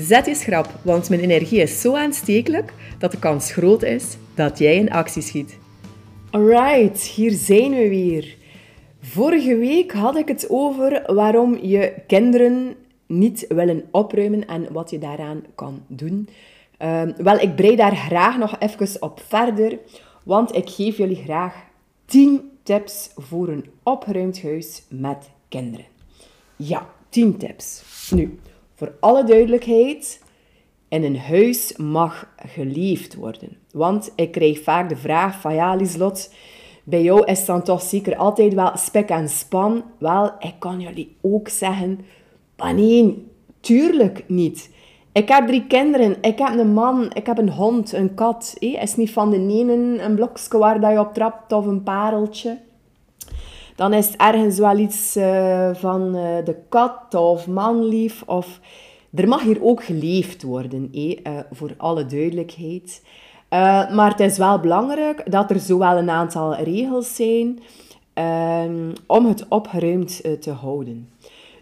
Zet je schrap, want mijn energie is zo aanstekelijk dat de kans groot is dat jij in actie schiet. Alright, hier zijn we weer. Vorige week had ik het over waarom je kinderen niet willen opruimen en wat je daaraan kan doen. Ehm, wel, ik brei daar graag nog even op verder, want ik geef jullie graag 10 tips voor een opgeruimd huis met kinderen. Ja, 10 tips. Nu, voor alle duidelijkheid, in een huis mag geleefd worden. Want ik krijg vaak de vraag van, ja Lieslot, bij jou is dan toch zeker altijd wel spek en span. Wel, ik kan jullie ook zeggen, nee, tuurlijk niet. Ik heb drie kinderen, ik heb een man, ik heb een hond, een kat. Het is niet van de ene een blokje waar dat je op trapt of een pareltje. Dan is het ergens wel iets uh, van uh, de kat of manlief. Of... Er mag hier ook geleefd worden, uh, voor alle duidelijkheid. maar het is wel belangrijk dat er zowel een aantal regels zijn ehm, om het opgeruimd te houden.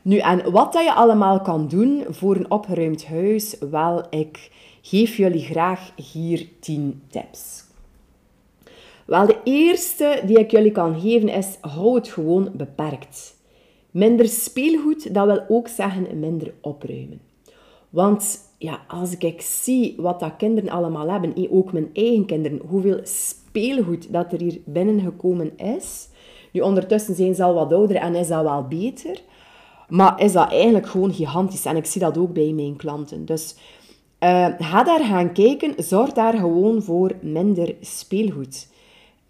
Nu, en wat dat je allemaal kan doen voor een opgeruimd huis, wel, ik geef jullie graag hier 10 tips. Wel, de eerste die ik jullie kan geven is, hou het gewoon beperkt. Minder speelgoed, dat wil ook zeggen minder opruimen. Want ja, als ik zie wat dat kinderen allemaal hebben, ook mijn eigen kinderen, hoeveel speelgoed dat er hier binnengekomen is. Nu, ondertussen zijn ze al wat ouder en is dat wel beter. Maar is dat eigenlijk gewoon gigantisch. En ik zie dat ook bij mijn klanten. Dus uh, ga daar gaan kijken. Zorg daar gewoon voor minder speelgoed.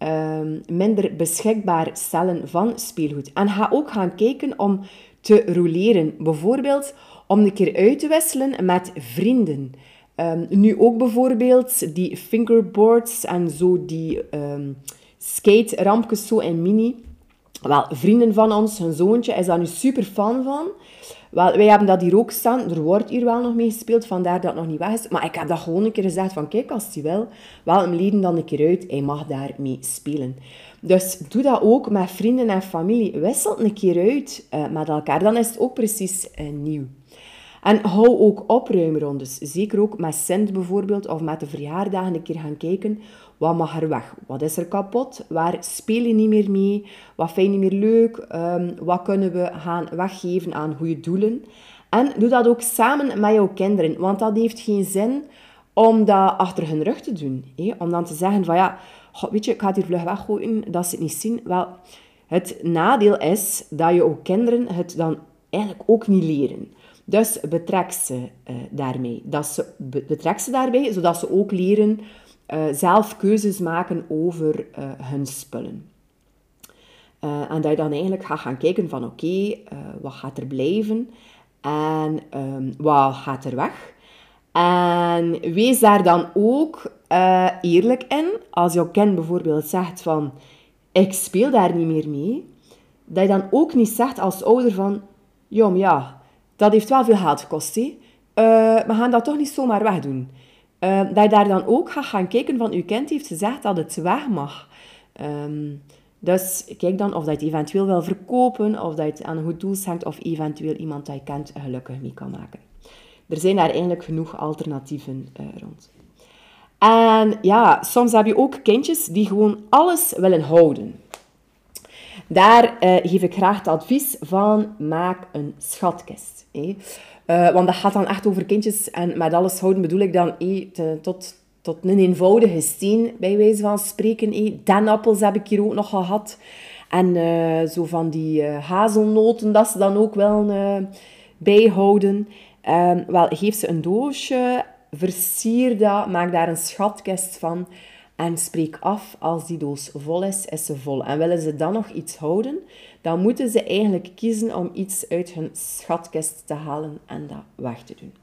Uh, minder beschikbaar stellen van speelgoed. En ga ook gaan kijken om te roleren. Bijvoorbeeld om een keer uit te wisselen met vrienden. Um, nu ook bijvoorbeeld die fingerboards en zo die um, skate-rampjes zo in mini. Wel, vrienden van ons, hun zoontje, is daar nu super fan van. Wij hebben dat hier ook staan. Er wordt hier wel nog mee gespeeld, vandaar dat het nog niet weg is. Maar ik heb dat gewoon een keer gezegd van, kijk, als hij wil, wel hem leden dan een keer uit. Hij mag daarmee spelen. Dus doe dat ook met vrienden en familie. Wissel een keer uit uh, met elkaar. Dan is het ook precies uh, nieuw. En hou ook opruimrondes. Zeker ook met Sint bijvoorbeeld, of met de verjaardagen een keer gaan kijken. Wat mag er weg? Wat is er kapot? Waar speel je niet meer mee? Wat vind je niet meer leuk? Um, wat kunnen we gaan weggeven aan goede doelen? En doe dat ook samen met jouw kinderen. Want dat heeft geen zin om dat achter hun rug te doen. Om dan te zeggen van ja, weet je, ik ga het hier vlug weggooien, dat ze het niet zien. Wel, het nadeel is dat je ook kinderen het dan eigenlijk ook niet leren. Dus betrek ze uh, daarmee. Dat ze, betrek ze daarbij, zodat ze ook leren uh, zelf keuzes maken over uh, hun spullen. en dat je dan eigenlijk gaat gaan kijken van oké, wat gaat er blijven en um, wat gaat er weg. En wees daar dan ook eerlijk in. Als jouw kind bijvoorbeeld zegt van ik speel daar niet meer mee, dat je dan ook niet zegt als ouder van ja, ja, dat heeft wel veel geld gekost. We gaan dat toch niet zomaar wegdoen. Uh, dat je daar dan ook gaat gaan kijken van, uw kind heeft gezegd dat het weg mag. Um, dus kijk dan of dat je het eventueel wil verkopen, of dat je het aan een goed doel schenkt, of eventueel iemand dat je kent gelukkig mee kan maken. Er zijn daar eigenlijk genoeg alternatieven uh, rond. En ja, soms heb je ook kindjes die gewoon alles willen houden. Daar uh, geef ik graag het advies van, maak een schatkist. Uh, want dat gaat dan echt over kindjes. En met alles houden bedoel ik dan te, tot, tot een eenvoudige steen, bij wijze van spreken. Hey. Denappels heb ik hier ook nog gehad. En zo van die hazelnoten, dat ze dan ook wel bijhouden. Ehm, wel, geef ze een doosje, versier dat, maak daar een schatkist van. En spreek af, als die doos vol is, is ze vol. En willen ze dan nog iets houden, dan moeten ze eigenlijk kiezen om iets uit hun schatkist te halen en dat weg te doen.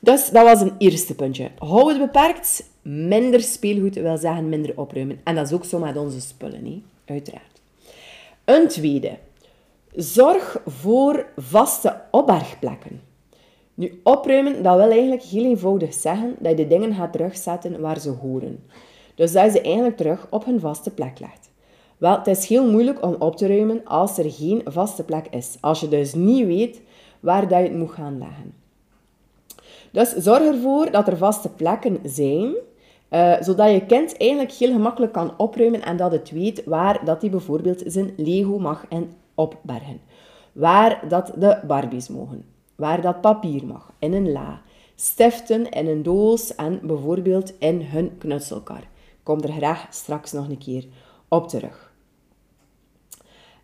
Dus dat was een eerste puntje. Hou het beperkt. Minder speelgoed wil zeggen minder opruimen. En dat is ook zo met onze spullen, hè? uiteraard. Een tweede. Zorg voor vaste opbergplekken. Nu, opruimen, dat wil eigenlijk heel eenvoudig zeggen dat je de dingen gaat terugzetten waar ze horen. Dus dat je ze eigenlijk terug op hun vaste plek legt. Wel, het is heel moeilijk om op te ruimen als er geen vaste plek is. Als je dus niet weet waar dat je het moet gaan leggen. Dus zorg ervoor dat er vaste plekken zijn, uh, zodat je kind eigenlijk heel gemakkelijk kan opruimen en dat het weet waar dat hij bijvoorbeeld zijn Lego mag en opbergen. Waar dat de Barbies mogen. Waar dat papier mag. In een la. Stiften in een doos en bijvoorbeeld in hun knutselkar. Kom er graag straks nog een keer op terug.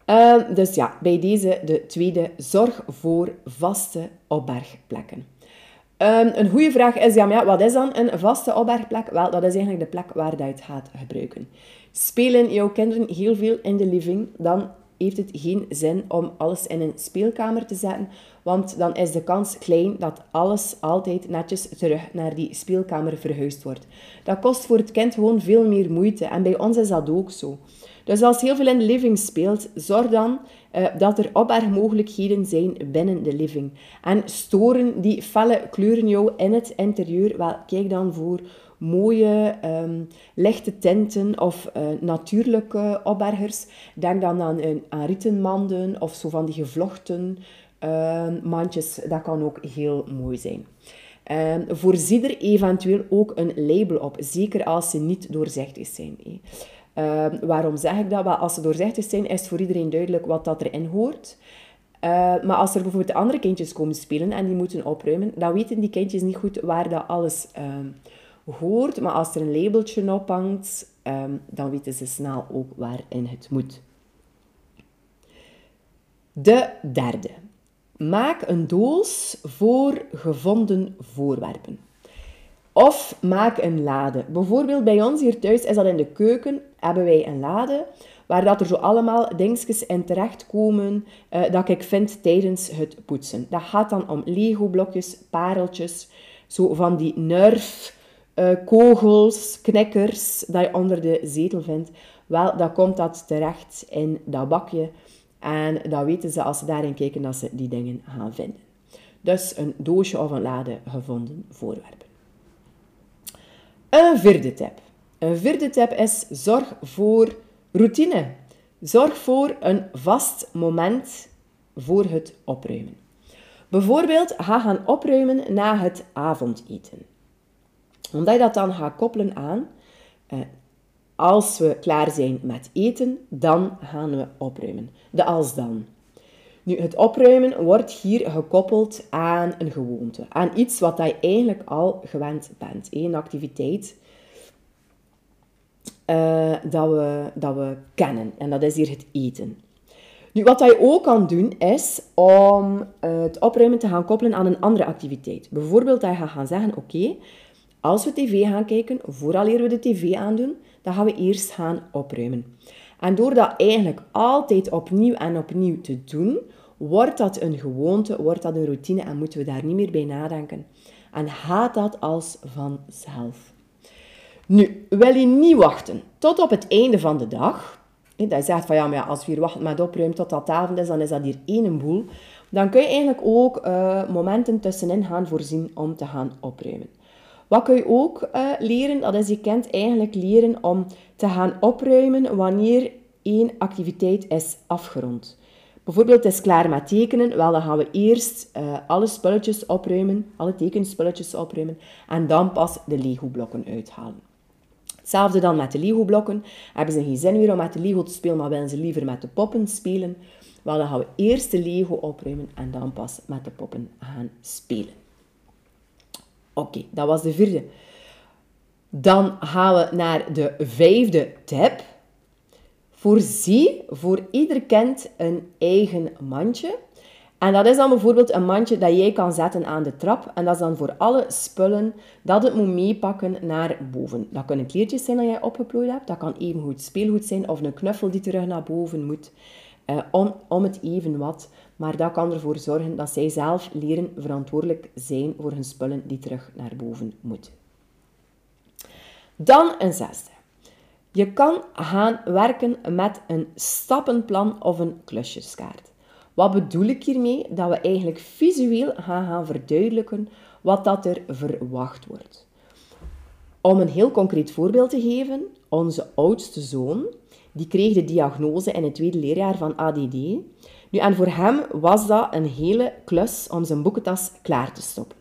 Uh, dus ja, bij deze de tweede, zorg voor vaste opbergplekken. Um, een goede vraag is, ja, maar ja, wat is dan een vaste opbergplek? Wel, dat is eigenlijk de plek waar je het gaat gebruiken. Spelen jouw kinderen heel veel in de living, dan heeft het geen zin om alles in een speelkamer te zetten, want dan is de kans klein dat alles altijd netjes terug naar die speelkamer verhuisd wordt. Dat kost voor het kind gewoon veel meer moeite en bij ons is dat ook zo. Dus als heel veel in de living speelt, zorg dan uh, dat er opbergmogelijkheden zijn binnen de living. En storen die felle kleuren jou in het interieur, wel, kijk dan voor mooie um, lichte tinten of uh, natuurlijke opbergers. Denk dan aan, aan rietenmanden of zo van die gevlochten uh, mandjes. Dat kan ook heel mooi zijn. Uh, voorzie er eventueel ook een label op, zeker als ze niet doorzichtig zijn. Ehm, waarom zeg ik dat? Wel, als ze doorzichtig zijn, is het voor iedereen duidelijk wat dat erin hoort. Uh, maar als er bijvoorbeeld andere kindjes komen spelen en die moeten opruimen, dan weten die kindjes niet goed waar dat alles uh, hoort. Maar als er een labeltje op hangt, ehm, dan weten ze snel ook waarin het moet. De derde. Maak een doos voor gevonden voorwerpen. Of maak een lade. Bijvoorbeeld bij ons hier thuis is dat in de keuken, hebben wij een lade waar dat er zo allemaal dingetjes in terechtkomen uh, dat ik vind tijdens het poetsen. Dat gaat dan om Lego-blokjes, pareltjes, zo van die nerf, uh, kogels, knikkers dat je onder de zetel vindt. Wel, dan komt dat terecht in dat bakje en dan weten ze als ze daarin kijken dat ze die dingen gaan vinden. Dus een doosje of een lade gevonden voorwerpen. Een vierde tip. Een vierde tip is zorg voor routine. Zorg voor een vast moment voor het opruimen. Bijvoorbeeld, ga gaan opruimen na het avondeten. Omdat je dat dan gaat koppelen aan, eh, als we klaar zijn met eten, dan gaan we opruimen. De als dan. Nu, het opruimen wordt hier gekoppeld aan een gewoonte. Aan iets wat je eigenlijk al gewend bent. Een activiteit uh, dat, we, dat we kennen. En dat is hier het eten. Nu, wat je ook kan doen, is om uh, het opruimen te gaan koppelen aan een andere activiteit. Bijvoorbeeld dat je gaat gaan zeggen, oké, als we tv gaan kijken, vooraleer we de tv aandoen, dan gaan we eerst gaan opruimen. En door dat eigenlijk altijd opnieuw en opnieuw te doen, wordt dat een gewoonte, wordt dat een routine en moeten we daar niet meer bij nadenken. En gaat dat als vanzelf. Nu, wil je niet wachten tot op het einde van de dag. Dat je zegt van ja, maar als we hier met opruimen tot dat avond is, dan is dat hier één boel. Dan kun je eigenlijk ook uh, momenten tussenin gaan voorzien om te gaan opruimen. Wat kun je ook uh, leren? Dat is je kind eigenlijk leren om te gaan opruimen wanneer één activiteit is afgerond. Bijvoorbeeld, het is klaar met tekenen. Wel, dan gaan we eerst uh, alle spulletjes opruimen, alle tekenspulletjes opruimen en dan pas de Lego-blokken uithalen. Hetzelfde dan met de Lego-blokken. Hebben ze geen zin meer om met de Lego te spelen, maar willen ze liever met de poppen spelen? Wel, dan gaan we eerst de Lego opruimen en dan pas met de poppen gaan spelen. Oké, dat was de vierde. Dan gaan we naar de vijfde tip. Voorzie voor ieder kind een eigen mandje. En dat is dan bijvoorbeeld een mandje dat jij kan zetten aan de trap. En dat is dan voor alle spullen dat het moet meepakken naar boven. Dat kunnen kleertjes zijn dat jij opgeplooid hebt. Dat kan even goed speelgoed zijn of een knuffel die terug naar boven moet. Uh, om, om het even wat. Maar dat kan ervoor zorgen dat zij zelf leren verantwoordelijk zijn voor hun spullen die terug naar boven moeten. Dan een zesde. Je kan gaan werken met een stappenplan of een klusjeskaart. Wat bedoel ik hiermee? Dat we eigenlijk visueel gaan, gaan verduidelijken wat dat er verwacht wordt. Om een heel concreet voorbeeld te geven, onze oudste zoon, die kreeg de diagnose in het tweede leerjaar van ADD. Nu, en voor hem was dat een hele klus om zijn boekentas klaar te stoppen.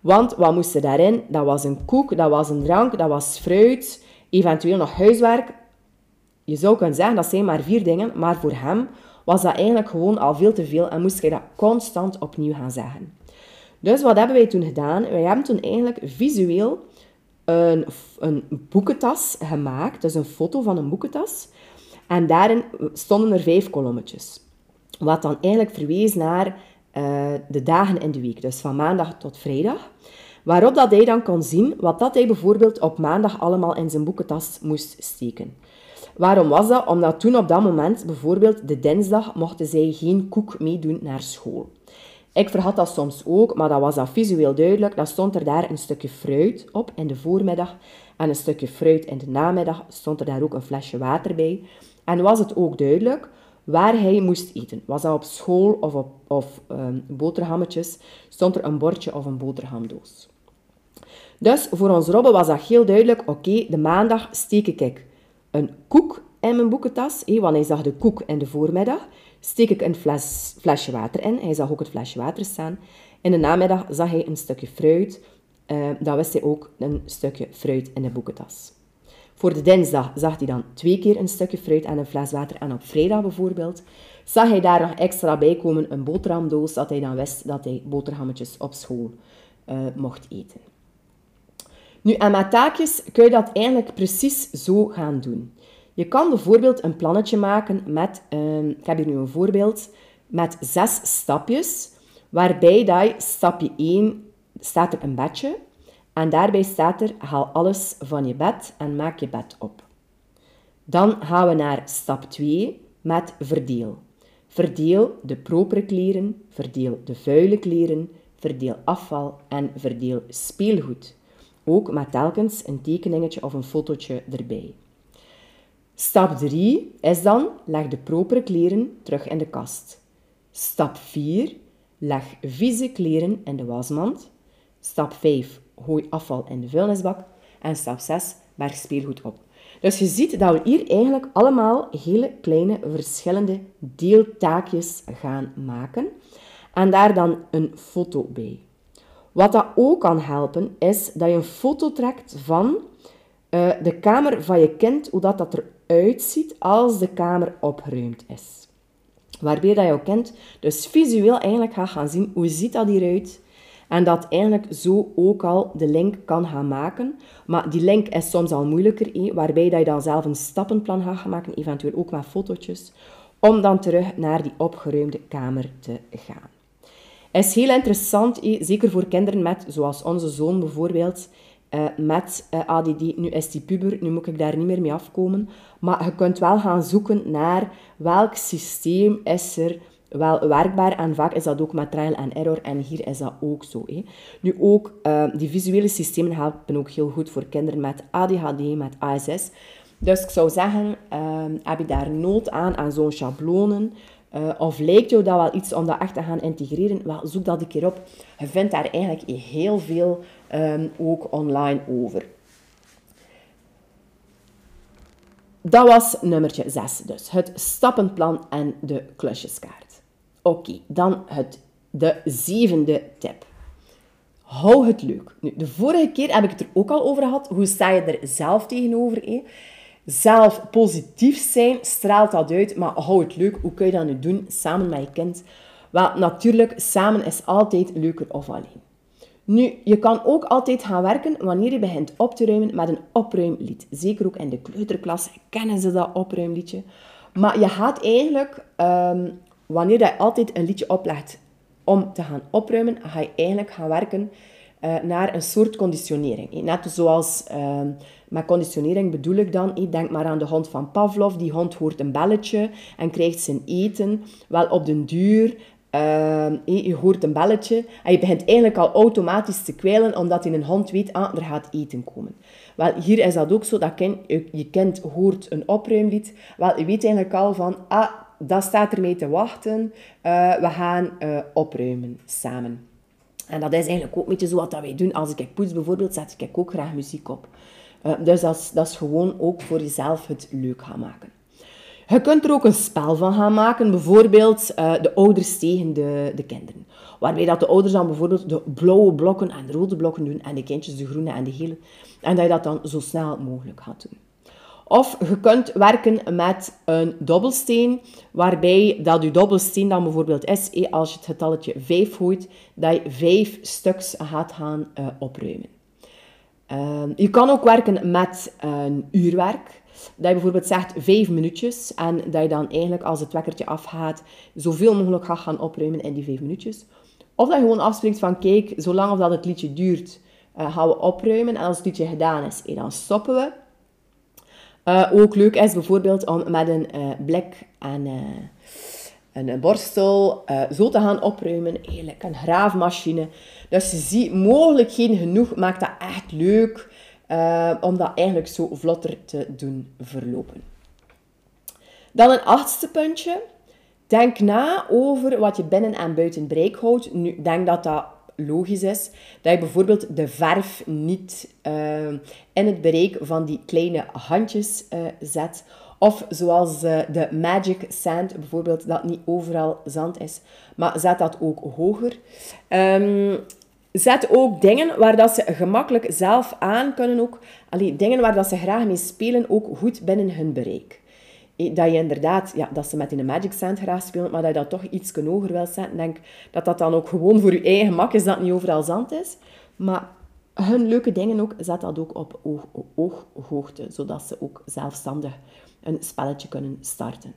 Want wat moest er daarin? Dat was een koek, dat was een drank, dat was fruit, eventueel nog huiswerk. Je zou kunnen zeggen dat zijn maar vier dingen, maar voor hem was dat eigenlijk gewoon al veel te veel en moest hij dat constant opnieuw gaan zeggen. Dus wat hebben wij toen gedaan? Wij hebben toen eigenlijk visueel een, een boekentas gemaakt, dus een foto van een boekentas. En daarin stonden er vijf kolommetjes. Wat dan eigenlijk verwees naar uh, de dagen in de week, dus van maandag tot vrijdag. Waarop dat hij dan kon zien wat dat hij bijvoorbeeld op maandag allemaal in zijn boekentas moest steken. Waarom was dat? Omdat toen op dat moment, bijvoorbeeld de dinsdag, mochten zij geen koek meedoen naar school. Ik verhad dat soms ook, maar dat was dat visueel duidelijk. Dan stond er daar een stukje fruit op in de voormiddag en een stukje fruit in de namiddag. Stond er daar ook een flesje water bij. En was het ook duidelijk waar hij moest eten. Was dat op school of op of, um, boterhammetjes, stond er een bordje of een boterhamdoos. Dus voor ons Robbe was dat heel duidelijk, oké, de maandag steek ik een koek in mijn boekentas, want hij zag de koek in de voormiddag, steek ik een fles, flesje water in. Hij zag ook het flesje water staan. In de namiddag zag hij een stukje fruit. Uh, dan wist hij ook een stukje fruit in de boekentas. Voor de dinsdag zag hij dan twee keer een stukje fruit en een fles water. En op vrijdag bijvoorbeeld zag hij daar nog extra bij komen een boterhamdoos, dat hij dan wist dat hij boterhammetjes op school uh, mocht eten. Nu, en met taakjes kun je dat eigenlijk precies zo gaan doen. Je kan bijvoorbeeld een plannetje maken met, uh, ik heb hier nu een voorbeeld, met zes stapjes, waarbij dat je stapje 1 staat er een bedje en daarbij staat er haal alles van je bed en maak je bed op. Dan gaan we naar stap 2 met verdeel. Verdeel de propere kleren, verdeel de vuile kleren, verdeel afval en verdeel speelgoed. Ook met telkens een tekeningetje of een fotootje erbij. Stap 3 is dan leg de propere kleren terug in de kast. Stap 4 leg vieze kleren in de wasmand. Stap 5 gooi afval in de vuilnisbak. En stap 6 berg speelgoed op. Dus je ziet dat we hier eigenlijk allemaal hele kleine verschillende deeltaakjes gaan maken. En daar dan een foto bij. Wat dat ook kan helpen, is dat je een foto trekt van uh, de kamer van je kind, hoe dat, dat eruit ziet als de kamer opgeruimd is. Waarbij dat jouw kind dus visueel eigenlijk gaat gaan zien hoe ziet dat hieruit en dat eigenlijk zo ook al de link kan gaan maken. Maar die link is soms al moeilijker, waarbij dat je dan zelf een stappenplan gaat maken, eventueel ook met fotootjes, om dan terug naar die opgeruimde kamer te gaan. Is heel interessant, zeker voor kinderen met, zoals onze zoon bijvoorbeeld, uh, met eh, ADD. Nu is die puber, nu moet ik daar niet meer mee afkomen. Maar je kunt wel gaan zoeken naar welk systeem is er wel werkbaar. En vaak is dat ook met trial en error. En hier is dat ook zo. Nu ook, die visuele systemen helpen ook heel goed voor kinderen met ADHD, met ASS. Dus ik zou zeggen, heb je daar nood aan, aan zo'n schablonen... Uh, of lijkt jou dat wel iets om dat echt te gaan integreren? Wel, zoek dat een keer op. Je vindt daar eigenlijk heel veel um, ook online over. Dat was nummertje 6 dus. Het stappenplan en de klusjeskaart. Oké, dan het, de zevende tip. Hou het leuk. Nu, de vorige keer heb ik het er ook al over gehad. Hoe sta je er zelf tegenover? Hé? Zelf positief zijn, straalt dat uit, maar hou het leuk. Hoe kun je dat nu doen samen met je kind? Wel, natuurlijk, samen is altijd leuker of alleen. Nu, je kan ook altijd gaan werken wanneer je begint op te ruimen met een opruimlied. Zeker ook in de kleuterklas kennen ze dat opruimliedje. Maar je gaat eigenlijk, um, wanneer je altijd een liedje oplegt om te gaan opruimen, ga je eigenlijk gaan werken naar een soort conditionering. Net zoals ehm, met conditionering bedoel ik dan, denk maar aan de hond van Pavlov. Die hond hoort een belletje en krijgt zijn eten. Wel op den duur uh, je hoort een belletje en je begint eigenlijk al automatisch te kwijlen omdat in een hond weet, ah, er gaat eten komen. Wel, hier is dat ook zo, dat je kind hoort een opruimlied. Wel, je weet eigenlijk al van, ah, dat staat ermee te wachten. Uh, we gaan opruimen samen. En dat is eigenlijk ook een beetje zo wat wij doen. Als ik poets bijvoorbeeld, zet ik ook graag muziek op. Uh, dus dat is, dat is gewoon ook voor jezelf het leuk gaan maken. Je kunt er ook een spel van gaan maken, bijvoorbeeld uh, de ouders tegen de, de kinderen. Waarbij dat de ouders dan bijvoorbeeld de blauwe blokken en de rode blokken doen en de kindjes de groene en de gele. En dat je dat dan zo snel mogelijk gaat doen. Of je kunt werken met een dobbelsteen, waarbij dat je dobbelsteen dan bijvoorbeeld is, eh, als je het getalletje 5 gooit, dat je 5 stuks gaat gaan opruimen. Uh, je kan ook werken met een uurwerk. Dat je bijvoorbeeld zegt vijf minuutjes en dat je dan eigenlijk als het wekkertje afgaat zoveel mogelijk gaat gaan opruimen in die vijf minuutjes. Of dat je gewoon afspreekt van kijk, zolang of dat het liedje duurt, uh, gaan we opruimen. En als het liedje gedaan is, eh, dan stoppen we. Uh, ook leuk is bijvoorbeeld om met een blik en een borstel zo te gaan opruimen. Eigenlijk een graafmachine. Dus je ziet mogelijkheden genoeg, maakt dat echt leuk. Uh, om dat eigenlijk zo vlotter te doen verlopen. Dan een achtste puntje. Denk na over wat je binnen en buiten bereik houdt. Nu, denk dat dat logisch is. Dat je bijvoorbeeld de verf niet uh, in het bereik van die kleine handjes zet. Of zoals de Magic Sand bijvoorbeeld, dat niet overal zand is. Maar zet dat ook hoger. Um, Zet ook dingen waar dat ze gemakkelijk zelf aan kunnen. Ook, allee, dingen waar dat ze graag mee spelen, ook goed binnen hun bereik. Dat je inderdaad, ja, dat ze met in een Magic Sand graag spelen, maar dat je dat toch iets hoger wil zetten. denk dat dat dan ook gewoon voor je eigen gemak is, dat niet overal zand is. Maar hun leuke dingen ook, zet dat ook op ooghoogte, zodat ze ook zelfstandig een spelletje kunnen starten.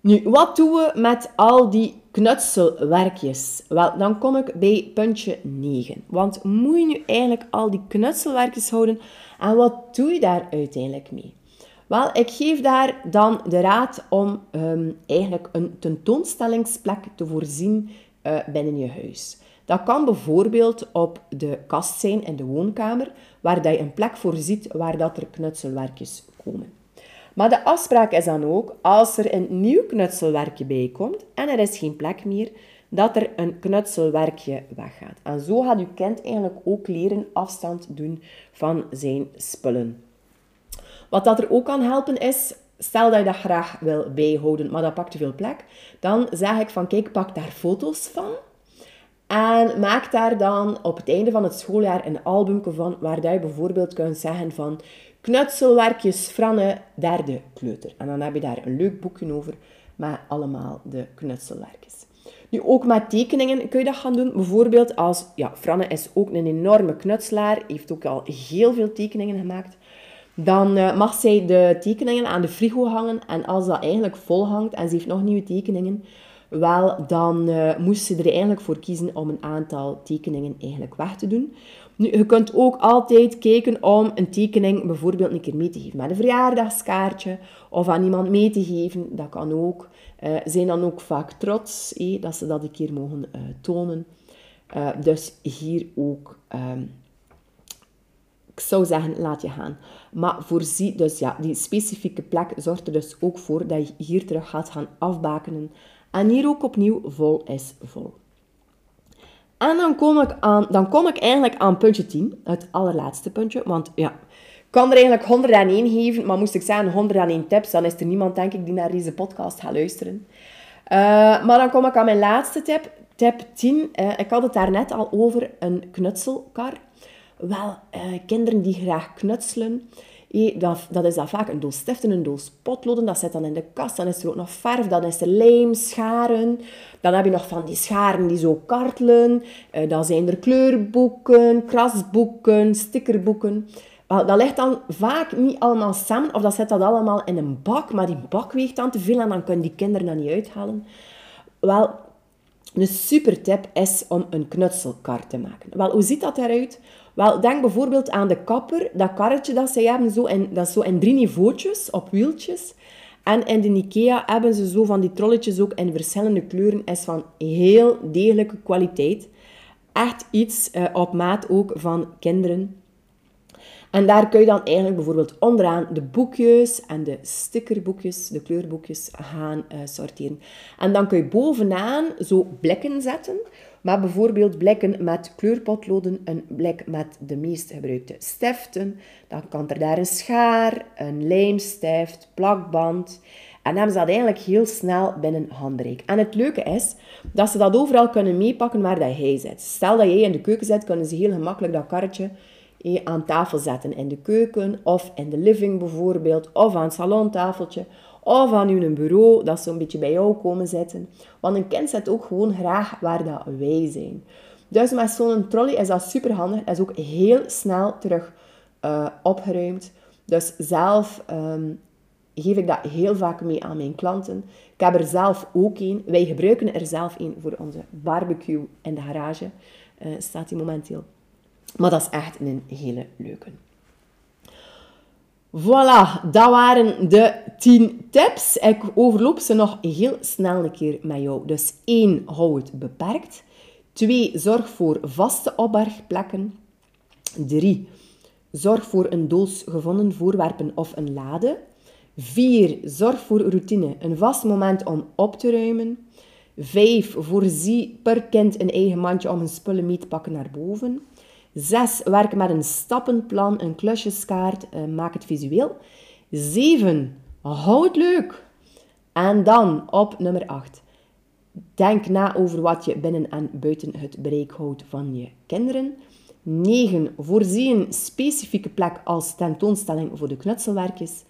Nu, wat doen we met al die knutselwerkjes? Wel, dan kom ik bij puntje 9. Want moet je nu eigenlijk al die knutselwerkjes houden? En wat doe je daar uiteindelijk mee? Wel, ik geef daar dan de raad om um, eigenlijk een tentoonstellingsplek te voorzien uh, binnen je huis. Dat kan bijvoorbeeld op de kast zijn in de woonkamer, waar dat je een plek voorziet waar dat er knutselwerkjes Maar de afspraak is dan ook, als er een nieuw knutselwerkje bij komt en er is geen plek meer, dat er een knutselwerkje weggaat. En zo gaat uw kind eigenlijk ook leren afstand doen van zijn spullen. Wat dat er ook kan helpen is, stel dat je dat graag wil bijhouden, maar dat pakt te veel plek, dan zeg ik van kijk, pak daar foto's van. En maak daar dan op het einde van het schooljaar een album van, waar je bijvoorbeeld kunt zeggen van Knutselwerkjes Franne, derde kleuter. En dan heb je daar een leuk boekje over met allemaal de knutselwerkjes. Nu, ook met tekeningen kun je dat gaan doen. Bijvoorbeeld als, ja, Franne is ook een enorme knutselaar, heeft ook al heel veel tekeningen gemaakt. Dan uh, mag zij de tekeningen aan de frigo hangen. En als dat eigenlijk vol hangt en ze heeft nog nieuwe tekeningen, wel, dan uh, moest ze er eigenlijk voor kiezen om een aantal tekeningen eigenlijk weg te doen. Nu, je kunt ook altijd kijken om een tekening bijvoorbeeld een keer mee te geven met een verjaardagskaartje of aan iemand mee te geven. Dat kan ook. Uh, zijn dan ook vaak trots eh, dat ze dat een keer mogen uh, tonen. Uh, dus hier ook, ehm, ik zou zeggen, laat je gaan. Maar voorzie, dus ja, die specifieke plek zorgt er dus ook voor dat je hier terug gaat gaan afbakenen. En hier ook opnieuw vol is vol. En dan kom ik, aan, dan kom ik eigenlijk aan puntje 10, het allerlaatste puntje. Want ja, ik kan er eigenlijk 101 geven, maar moest ik zeggen 101 tips, dan is er niemand, denk ik, die naar deze podcast gaat luisteren. Uh, maar dan kom ik aan mijn laatste tip, tip 10. Uh, eh, ik had het daar net al over een knutselkar. Wel, uh, kinderen die graag knutselen, dat, dat is dan vaak een doos stiften, een doos potloden. Dat zit dan in de kast. Dan is er ook nog verf, dan is er lijm, scharen. Dan heb je nog van die scharen die zo kartelen. Uh, dan zijn er kleurboeken, krasboeken, stickerboeken. Wel, dat ligt dan vaak niet allemaal samen. Of dat zit dat allemaal in een bak. Maar die bak weegt dan te veel en dan kunnen die kinderen dat niet uithalen. Wel, een super tip is om een knutselkar te maken. Wel, hoe ziet dat eruit? Wel, denk bijvoorbeeld aan de kapper, dat karretje dat zij hebben, zo in, dat is zo in drie niveautjes, op wieltjes. En in de Ikea hebben ze zo van die trolletjes ook in verschillende kleuren, is van heel degelijke kwaliteit. Echt iets uh, op maat ook van kinderen. En daar kun je dan eigenlijk bijvoorbeeld onderaan de boekjes en de stickerboekjes, de kleurboekjes gaan uh, sorteren. En dan kun je bovenaan zo blikken zetten. Maar bijvoorbeeld blikken met kleurpotloden, een blik met de meest gebruikte stiften. Dan kan er daar een schaar, een lijmstift, plakband. En dan hebben ze dat eigenlijk heel snel binnen handbereik. En het leuke is dat ze dat overal kunnen meepakken waar dat jij zit. Stel dat jij in de keuken zit, kunnen ze heel gemakkelijk dat karretje aan tafel zetten in de keuken of in de living bijvoorbeeld, of aan het salontafeltje, of aan uw bureau, dat ze een beetje bij jou komen zitten. Want een kind zit ook gewoon graag waar dat wij zijn. Dus met zo'n trolley is dat super handig. is ook heel snel terug uh, opgeruimd. Dus zelf um, geef ik dat heel vaak mee aan mijn klanten. Ik heb er zelf ook een. Wij gebruiken er zelf een voor onze barbecue in de garage. Uh, staat die momenteel maar dat is echt een hele leuke. Voilà, dat waren de 10 tips. Ik overloop ze nog heel snel een keer met jou. Dus 1. Hou het beperkt. 2. Zorg voor vaste opbergplekken. 3. Zorg voor een doos gevonden voorwerpen of een lade. 4. Zorg voor routine, een vast moment om op te ruimen. 5. Voorzie per kind een eigen mandje om hun spullen mee te pakken naar boven. 6. Werk met een stappenplan, een klusjeskaart, uh, maak het visueel. 7. Hou het leuk. En dan op nummer 8. Denk na over wat je binnen en buiten het bereik houdt van je kinderen. 9. Voorzie een specifieke plek als tentoonstelling voor de knutselwerkjes.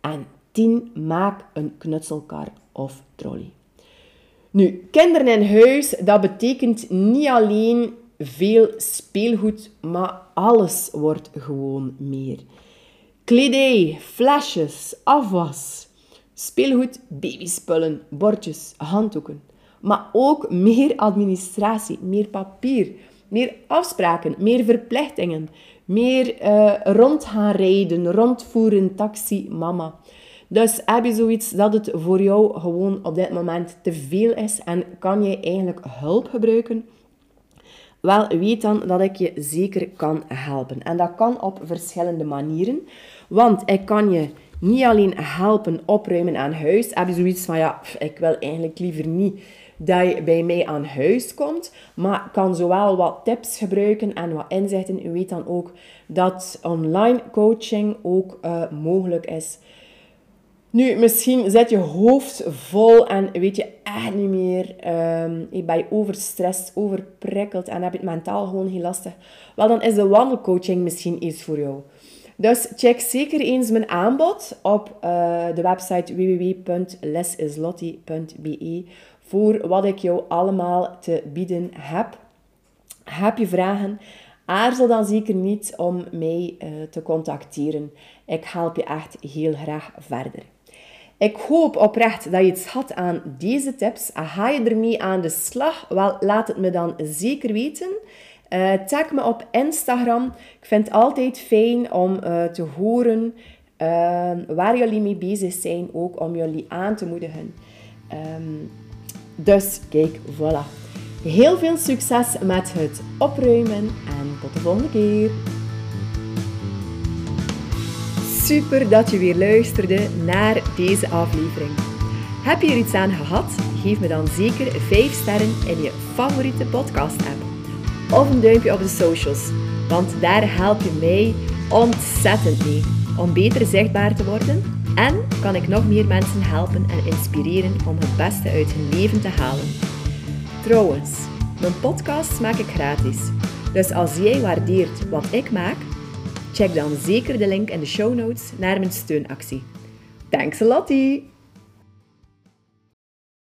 En 10. Maak een knutselkar of trolley. Nu, kinderen in huis, dat betekent niet alleen veel speelgoed, maar alles wordt gewoon meer. Kledij, flesjes, afwas, speelgoed, babyspullen, bordjes, handdoeken. Maar ook meer administratie, meer papier, meer afspraken, meer verplichtingen, meer uh, rond gaan rijden, rondvoeren, taxi, mama. Dus heb je zoiets dat het voor jou gewoon op dit moment te veel is en kan je eigenlijk hulp gebruiken? Wel, weet dan dat ik je zeker kan helpen. En dat kan op verschillende manieren. Want ik kan je niet alleen helpen opruimen aan huis. Heb je zoiets van, ja, ik wil eigenlijk liever niet dat je bij mij aan huis komt. Maar kan zowel wat tips gebruiken en wat inzichten. U weet dan ook dat online coaching ook uh, mogelijk is. Nu, misschien zit je hoofd vol en weet je echt niet meer. Um, je bent overstrest, overprikkeld en heb je het mentaal gewoon heel lastig. Wel, dan is de wandelcoaching misschien iets voor jou. Dus check zeker eens mijn aanbod op uh, de website www.lesislotti.be voor wat ik jou allemaal te bieden heb. Heb je vragen? Aarzel dan zeker niet om mij uh, te contacteren. Ik help je echt heel graag verder. Ik hoop oprecht dat je iets had aan deze tips. Ga je ermee aan de slag? Wel, laat het me dan zeker weten. Uh, tag me op Instagram. Ik vind het altijd fijn om uh, te horen uh, waar jullie mee bezig zijn, ook om jullie aan te moedigen. Um, dus kijk, voilà. Heel veel succes met het opruimen en tot de volgende keer. Super dat je weer luisterde naar deze aflevering. Heb je er iets aan gehad? Geef me dan zeker 5 sterren in je favoriete podcast-app. Of een duimpje op de socials, want daar help je mij ontzettend mee om beter zichtbaar te worden en kan ik nog meer mensen helpen en inspireren om het beste uit hun leven te halen. Trouwens, mijn podcast maak ik gratis. Dus als jij waardeert wat ik maak, Check dan zeker de link in de show notes naar mijn steunactie. Thanks a lot!